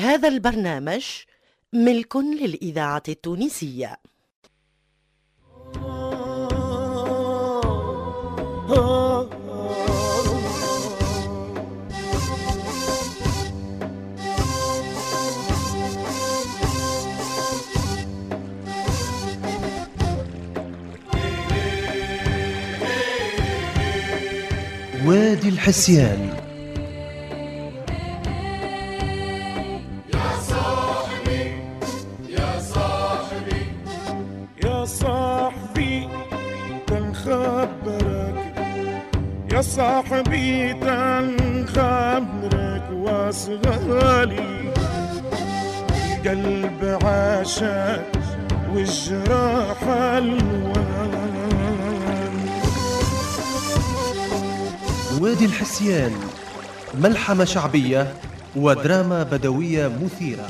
هذا البرنامج ملك للإذاعة التونسية. وادي الحسيان. صاحبي تنخبرك وأصغالي. القلب عاشق والجراح ألوان. وادي الحسيان ملحمة شعبية ودراما بدوية مثيرة.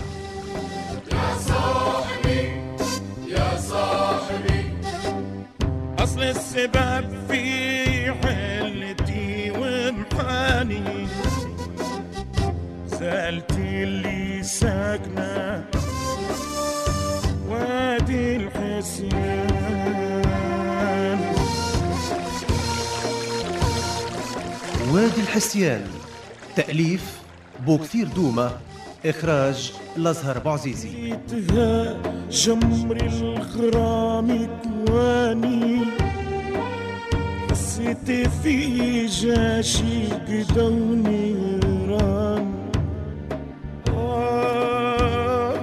أصل السبب في حلتي ومحاني زالتي اللي ساكنة وادي الحسيان وادي الحسيان تأليف بوكثير دومة إخراج الأزهر بوعزيزي جيتها جمر الغرام تواني. حسيت في جاشي قدا ونيران آه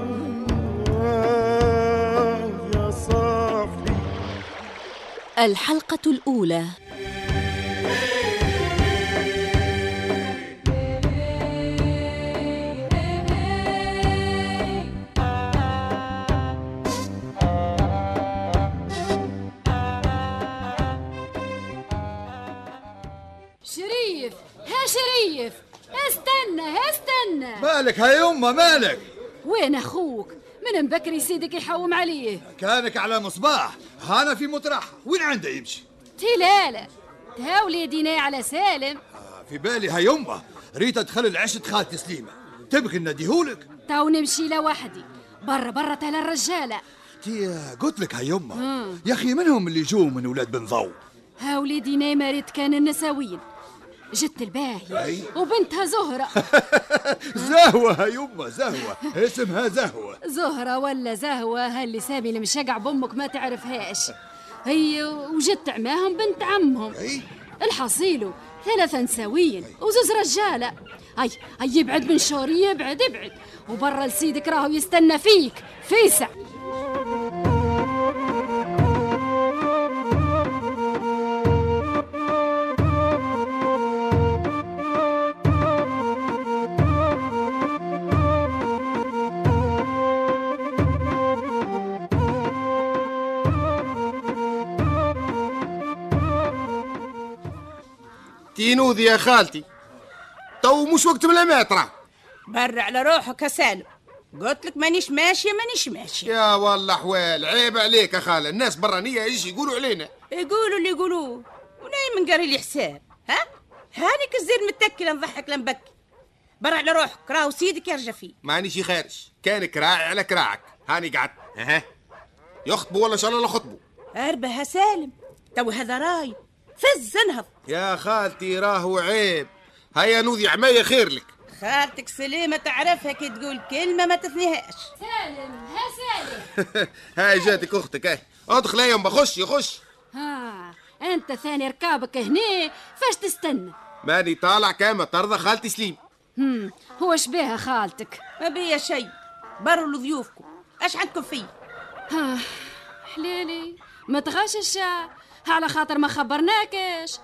آه يا صاحبي الحلقة الأولى. مالك هاي يمه مالك؟ وين أخوك؟ من بكري سيدك يحوم عليه؟ كانك على مصباح هانا في مطرح وين عنده يمشي؟ تلالة تهاولي ديناي على سالم. في بالي هاي يمه. ريتا تخلي عشت خالتي سليمه تبغي نديهولك تو نمشي لوحدي برا برا تلا الرجالة. تي قلت لك هاي يمه. يا أخي منهم اللي جو من ولاد بن ضو؟ ها وليدي نايمرت كان النساوين جت الباهي. وبنتها زهرة. زهوة هاي يمه زهوة. اسمها زهوة. زهرة ولا زهوة؟ هاللي سامي المشقع بأمك ما تعرفهاش. هي وجت عماهم بنت عمهم. الحصيلو ثلاثة نساوين وزوز رجالة. هاي هاي يبعد من شوري يبعد يبعد. وبرا لسيدك راهو يستنى فيك. فيسع. تينوذي يا خالتي. تو مش وقت من الماترة برع على روحك يا سالم. قلت لك مانيش ماشية مانيش ماشية. يا والله حوال عيب عليك يا خالة. الناس برانية يجي يقولوا علينا. يقولوا اللي يقولوه. ونايم من قاري لي حساب. ها؟ هانيك الزين متكله نضحك لنبكي برع على روحك راهو سيدك يرجع فيه. مانيش خارج كان كراعي على كراعك. هاني قعدت أها. يخطبوا ولا شاء الله خطبوا. أربه يا سالم. تو هذا راي. فز انهض يا خالتي راهو عيب. هيا نوذي عماية خير لك. خالتك سليمة تعرفها كي تقول كلمة ما تثنيهاش. سالم ها سالم. هاي جاتك أختك اهي أدخل يا يما خش خش. ها أنت ثاني ركابك هنا فاش تستنى؟ ماني طالع كما ترضى خالتي سليم. هم هو شبيها خالتك؟ ما بيا شيء بروا لضيوفكم اش عندكم فيه ها حليلي ما تغشش على خاطر ما خبرناكش.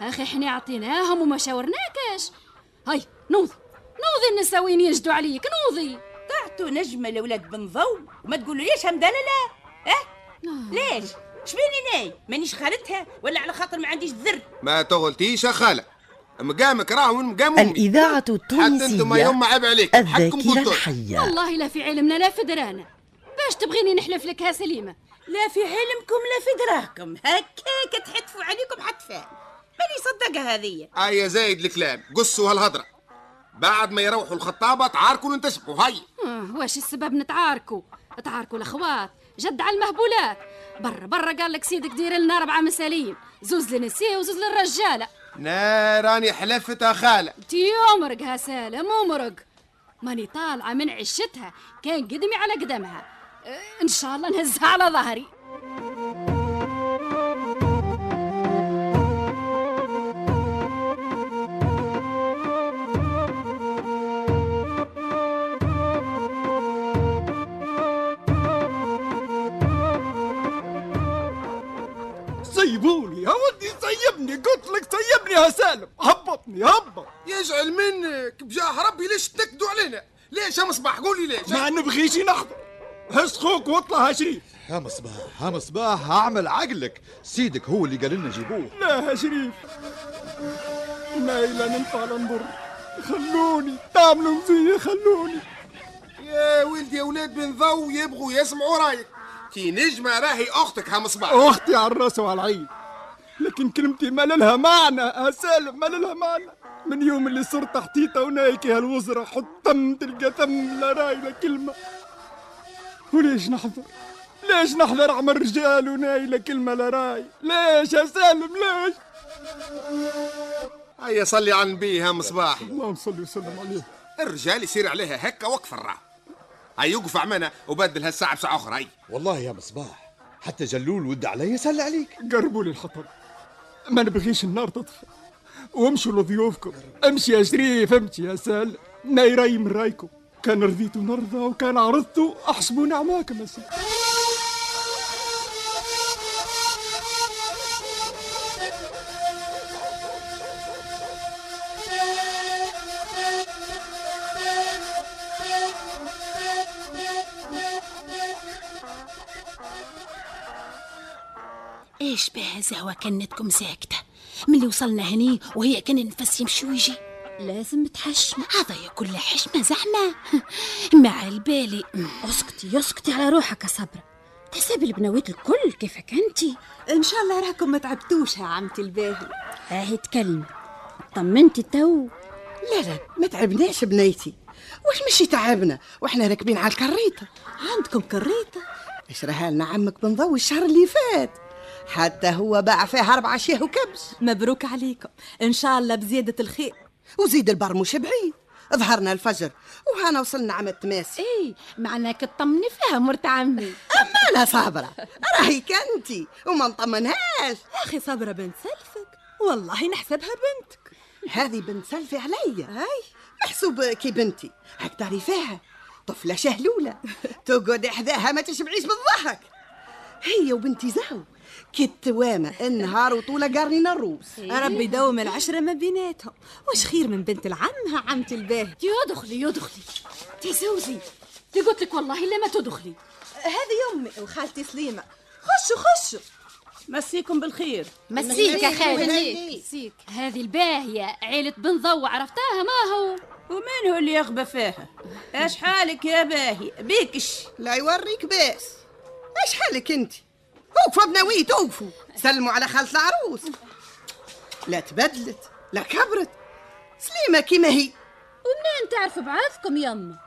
أخي إحنا عطيناهم وما شاورناكش. هاي نوضي. نوضي النساوين يجدوا عليك نوضي. طعتوا نجمة لولاد بن ضو وما تقولوا ليش همدانه لا؟ آه. ليش؟ شبيني ناي مانيش خالتها ولا على خاطر ما عنديش ذر ما تغلطيش يا خالة. مقامك راهو من مقام أمي. الإذاعة حتى أنتم يا التونسية عيب عليك. حقكم الذاكرة قلتوا الحية. والله لا في علمنا لا في درانا. باش تبغيني نحلف لك ها سليمة لا في حلمكم لا في دراكم هكاك تحتفوا عليكم حتفان ماني صدقها هذه؟ آية زايد الكلام. قصوا هالهضرة. بعد ما يروحوا الخطابة تعاركوا وانتسبوا هاي. واش السبب نتعاركوا؟ تعاركوا الأخوات. جد على المهبولات. برا برا قال لك سيدك دير لنا اربعه مسالين زوز للنساء وزوز للرجالة. نا راني حلفت يا خالة تي امرق ها سالم امرق ماني طالعة من عشتها. كان قدمي على قدمها. إن شاء الله نهزها على ظهري. سيبوني يا ودي سيبني قلت لك سيبني يا سالم. هبطني هبط. يجعل منك بجاه ربي ليش تنكدوا علينا؟ ليش يا مصباح؟ قولي ليش. ما نبغيش نحضر. هز خوك واطلع يا شريف يا مصباح يا مصباح اعمل عقلك. سيدك هو اللي قال لنا جيبوه. لا يا شريف. نايلة ننفع ننظر خلوني. تعملوا زي خلوني. يا ولدي يا ولاد بن ضو يبغوا يسمعوا رايك. كي نجمة راهي أختك ها مصباح أختي على الرأس وعلى العين. لكن كلمتي ما لها معنى. يا سالم ما لها معنى. من يوم اللي صرت تحتيتا ونايكي هالوزرة حطم تلقى ثم لا رأي لا كلمة. وليش نحضر؟ ليش نحضر عمل رجال ونايلة كلمة لا رأي؟ ليش يا سالم ليش؟ هيا صلي على النبي ها مصباح. اللهم صل وسلم عليه. الرجال يصير عليها هكا وقف الراه هاي يوقف عمنا وبدل هالساعة بساعة أخرى هاي. والله يا مصباح حتى جلول ود علي يسلي عليك. قربوا لي الحطب ما نبغيش النار تطفى وامشوا لضيوفكم. امشي يا شريف امشي يا سال ناي راي من رأيكم. كان رضيتوا نرضى وكان عرضتوا احسبوا نعماكم يا سيدي إيش بها زهوة كنتكم ساكتة من اللي وصلنا هني وهي كأن نفس يمشي ويجي لازم تحشم. هذا يا كل حشمة زحمة مع البالي. أسكتي أسكتي على روحك يا صبرا تحسبي البنويت الكل كيفك انتي إن شاء الله راكم ما تعبتوش يا عمتي الباهي. هاي تكلمي طمنتي تو. لا لا ما تعبناش بنيتي. واش مشي تعبنا؟ وإحنا راكبين على الكريطة. عندكم كريطة؟ اشراها لنا عمك بن ضوي الشهر اللي فات؟ حتى هو باع فيها أربع شيه وكبش. مبروك عليكم. إن شاء الله بزيادة الخير. وزيد البر مش بعيد. ظهرنا الفجر وهنا وصلنا عم التماسي إيه معناك تطمني فيها مرت عمي. أما لا صابرة راهي كنتي وما نطمنهاش. أخي صبرة بنت سلفك والله نحسبها بنتك. هذه بنت سلفي عليا هاي. محسوب كي بنتي هاك تعرفيها طفلة شهلولة. تقعد حذاها ما تشبعيش بالضحك. هي وبنتي زهو كي التوامة النهار وطولة قرنين الروس. ربي يدوم العشرة ما بيناتهم. وش خير من بنت العم عمتي الباهي يا دخلي يا دخلي. تي زوزي تي قلت لك والله إلا ما تدخلي. هذه أمي وخالتي سليمة. خشوا خشوا. مسيكم بالخير. مسيك يا خالد مسيك. هذه الباهية عيلة بن ضو عرفتاها ما هو؟ ومين هو اللي يغبى فيها؟ إيش حالك يا باهي؟ بيكش. لا يوريك باس إيش حالك أنت؟ وقفوا بنويت وقفوا سلموا على خالة العروس. لا تبدلت لا كبرت. سليمة كيما هي. ومنين تعرف بعضكم يما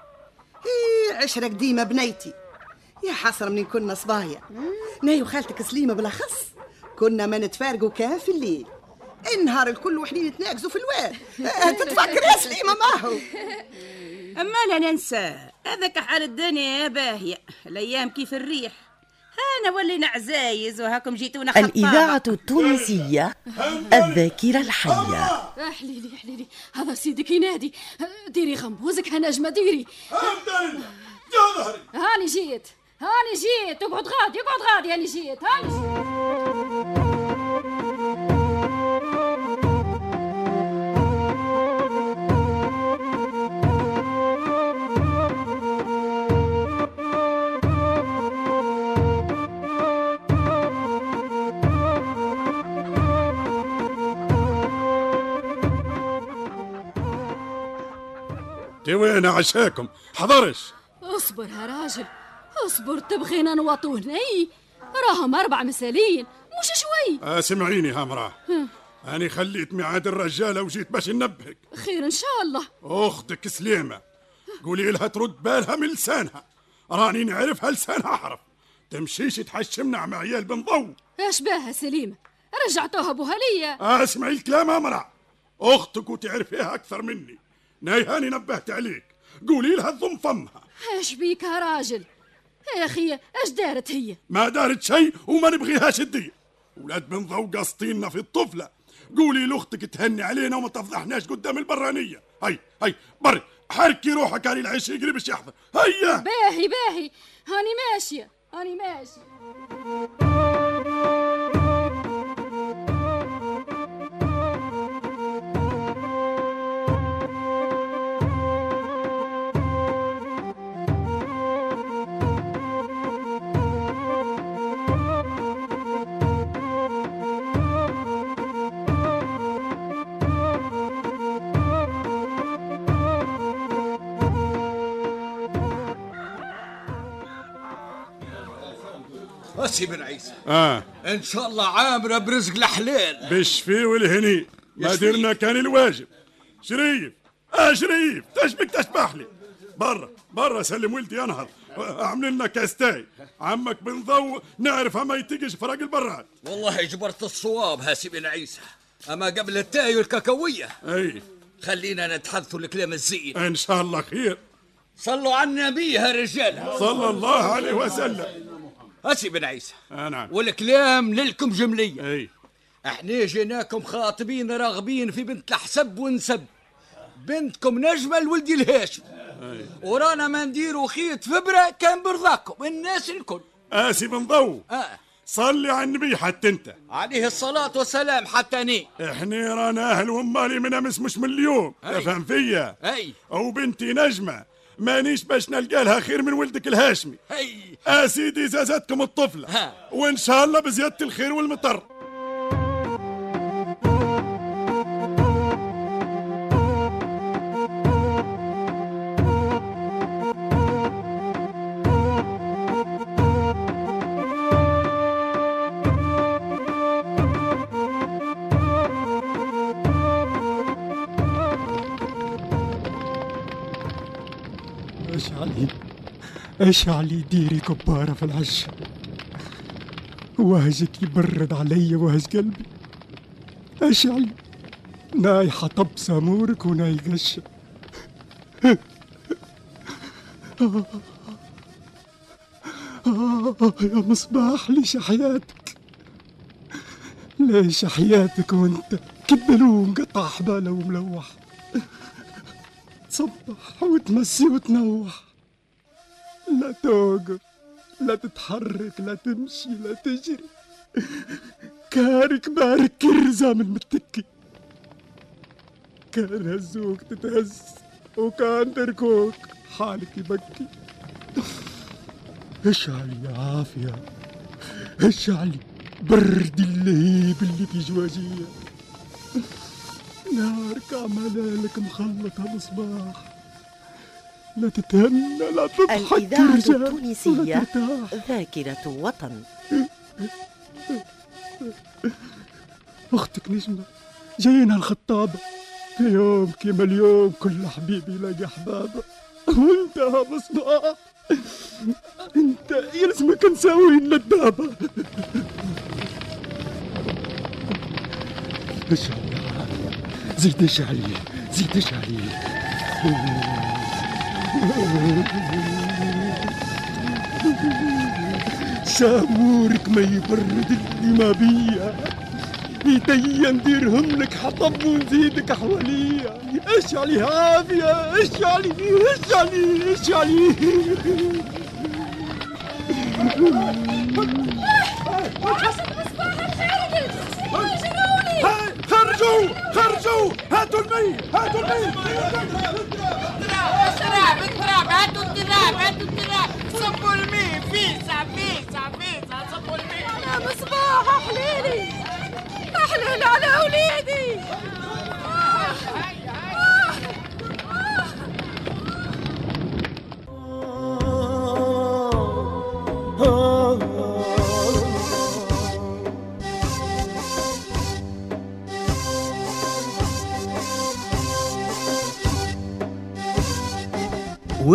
إيه عشرة قديمة بنيتي. يا حسرة منين كنا صبايا. ناي وخالتك سليمة بالأخص. كنا ما نتفارقوا كان في الليل. النهار الكل وحدين نتناقزوا في الواد. آه، تتفكر يا سليمة ما هو؟ أما لا ننسى هذاك حال الدنيا يا باهية. الأيام كيف الريح. أنا ولينا عزايز وهاكم جيتونا خطابة. الإذاعة التونسية الذاكرة الحية. احليلي احليلي هذا سيدك ينادي. ديري غمبوزك ها نجمة ديري. هاني جيت. هاني جيت. اقعد غادي اقعد غادي هاني جيت. هاني وين عشاكم؟ حضرش. اصبر يا راجل. اصبر تبغينا نوطوه ني راهم أربع مسالين مش شوي. آه سمعيني ها. مراه أنا خليت ميعاد الرجالة وجيت باش ننبهك. خير إن شاء الله. أختك سليمة. قولي لها ترد بالها من لسانها. راني نعرفها لسانها أحرف تمشيش تحشمنا مع عيال بن ضو. إيش باها سليمة؟ رجعتوها ابوها ليا اسمعي الكلام امرأة أختك وتعرفيها أكثر مني. نايهاني نبهت عليك. قولي لها تضم فمها. إيش بيك يا راجل؟ يا أخي إيش دارت هي؟ ما دارت شيء وما نبغيهاش تدير. ولاد بن ضو قاسطيننا في الطفلة. قولي لأختك تهني علينا وما تفضحناش قدام البرانية. هاي هاي بري حركي روحك علي العيش يقلب باش يحضر هيا! باهي باهي. هاني ماشية هاني ماشية. بس بن عيسى. آه. إن شاء الله عامره برزق الحلال بالشفي والهني. ما. درنا كان الواجب. شريف. آه شريف. تشبك تشبح لي. برا برا سلم ولدي أنهض. أعمل لنا كاستاي. عمك بن ضو نعرفها ما يتقش فرق البراد. والله جبرت الصواب هاسي بن عيسى. أما قبل التاي والكاكاوية. أي. خلينا نتحدثوا الكلام الزين. إن شاء الله خير. صلوا على النبي يا رجال. صلى الله عليه وسلم. هاسي بن عيسى. آه نعم. والكلام للكم جمليا. أي. إحنا جيناكم خاطبين راغبين في بنت الحسب ونسب. بنتكم نجمة لولدي الهاشم. ورانا ما نديروا خيط فبرة كان برضاكم. الناس الكل. آسي بن ضو. آه. صلي على النبي حتى أنت. عليه الصلاة والسلام حتى أني. إحنا رانا أهل ومالي من أمس مش من اليوم. تفهم فيا. هي أو بنتي نجمة. مانيش باش نلقى لها خير من ولدك الهاشمي. هي آه سيدي زازتكم الطفلة. ها. وإن شاء الله بزيادة الخير والمطر. إيش علي ديري كبارة في العش. وهجك يبرد علي وهج قلبي. إيش علي نايحة طب سامورك وناي قشة آه يا مصباح ليش حياتك؟ ليش حياتك وانت كبلون قطع حبالة وملوح؟ تصبح وتمسي وتنوح. لا توقف لا تتحرك لا تمشي لا تجري. كارك بارك كرزة من متكي. كان هزوك تتهز وكان تركوك حالك يبكي. اشعلي يا عافية اشعلي برد اللهيب اللي في جواجية. نارك عملالك مخلطة مصباح. لا تتهنى لا تضحك الإذاعة التونسية. ذاكرة وطن. أختك نجمة جاينا الخطابة في يوم كيما اليوم كل حبيب يلاقي أحبابه. وانت يا مصباح. أنت يلزمك نساوي الندابة يا عافية زيد اشعلي زيد اشعلي سامورك ما يبرد اللي ما بيا إيديا نديرهم لك حطب ونزيدك حواليا. أشعلي عافية أشعلي أشعلي أشعلي. خرجوا خرجوا. هاتوا المي هاتوا المي. التراب التراب هاتوا التراب هاتوا التراب صبوا المي فيسع فيسع فيسع صبوا المي يا مصباح أحليلي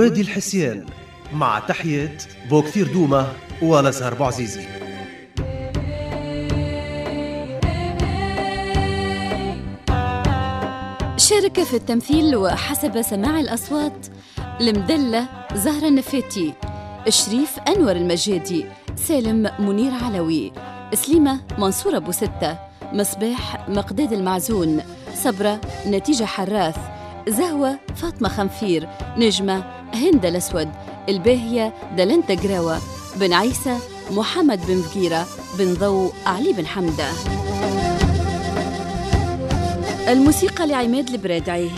وادي الحسيان مع تحية بوكثير دومة ولزهر بوعزيزي شارك في التمثيل وحسب سماع الأصوات المدلة زهرة النفاتي شريف أنور المجادي سالم منير علوي سليمة منصور أبو ستة مصباح مقداد المعزون صبرة نتيجة حراث زهوة فاطمة خنفير نجمة هند الأسود الباهية دلنتا جراوة بن عيسى محمد بن فقيرة بن ضو علي بن حمدة. الموسيقى لعماد البرادعي.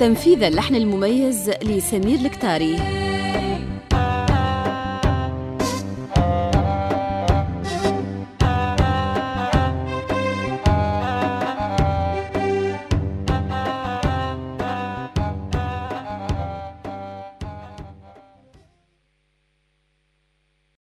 تنفيذ اللحن المميز لسمير الكتاري.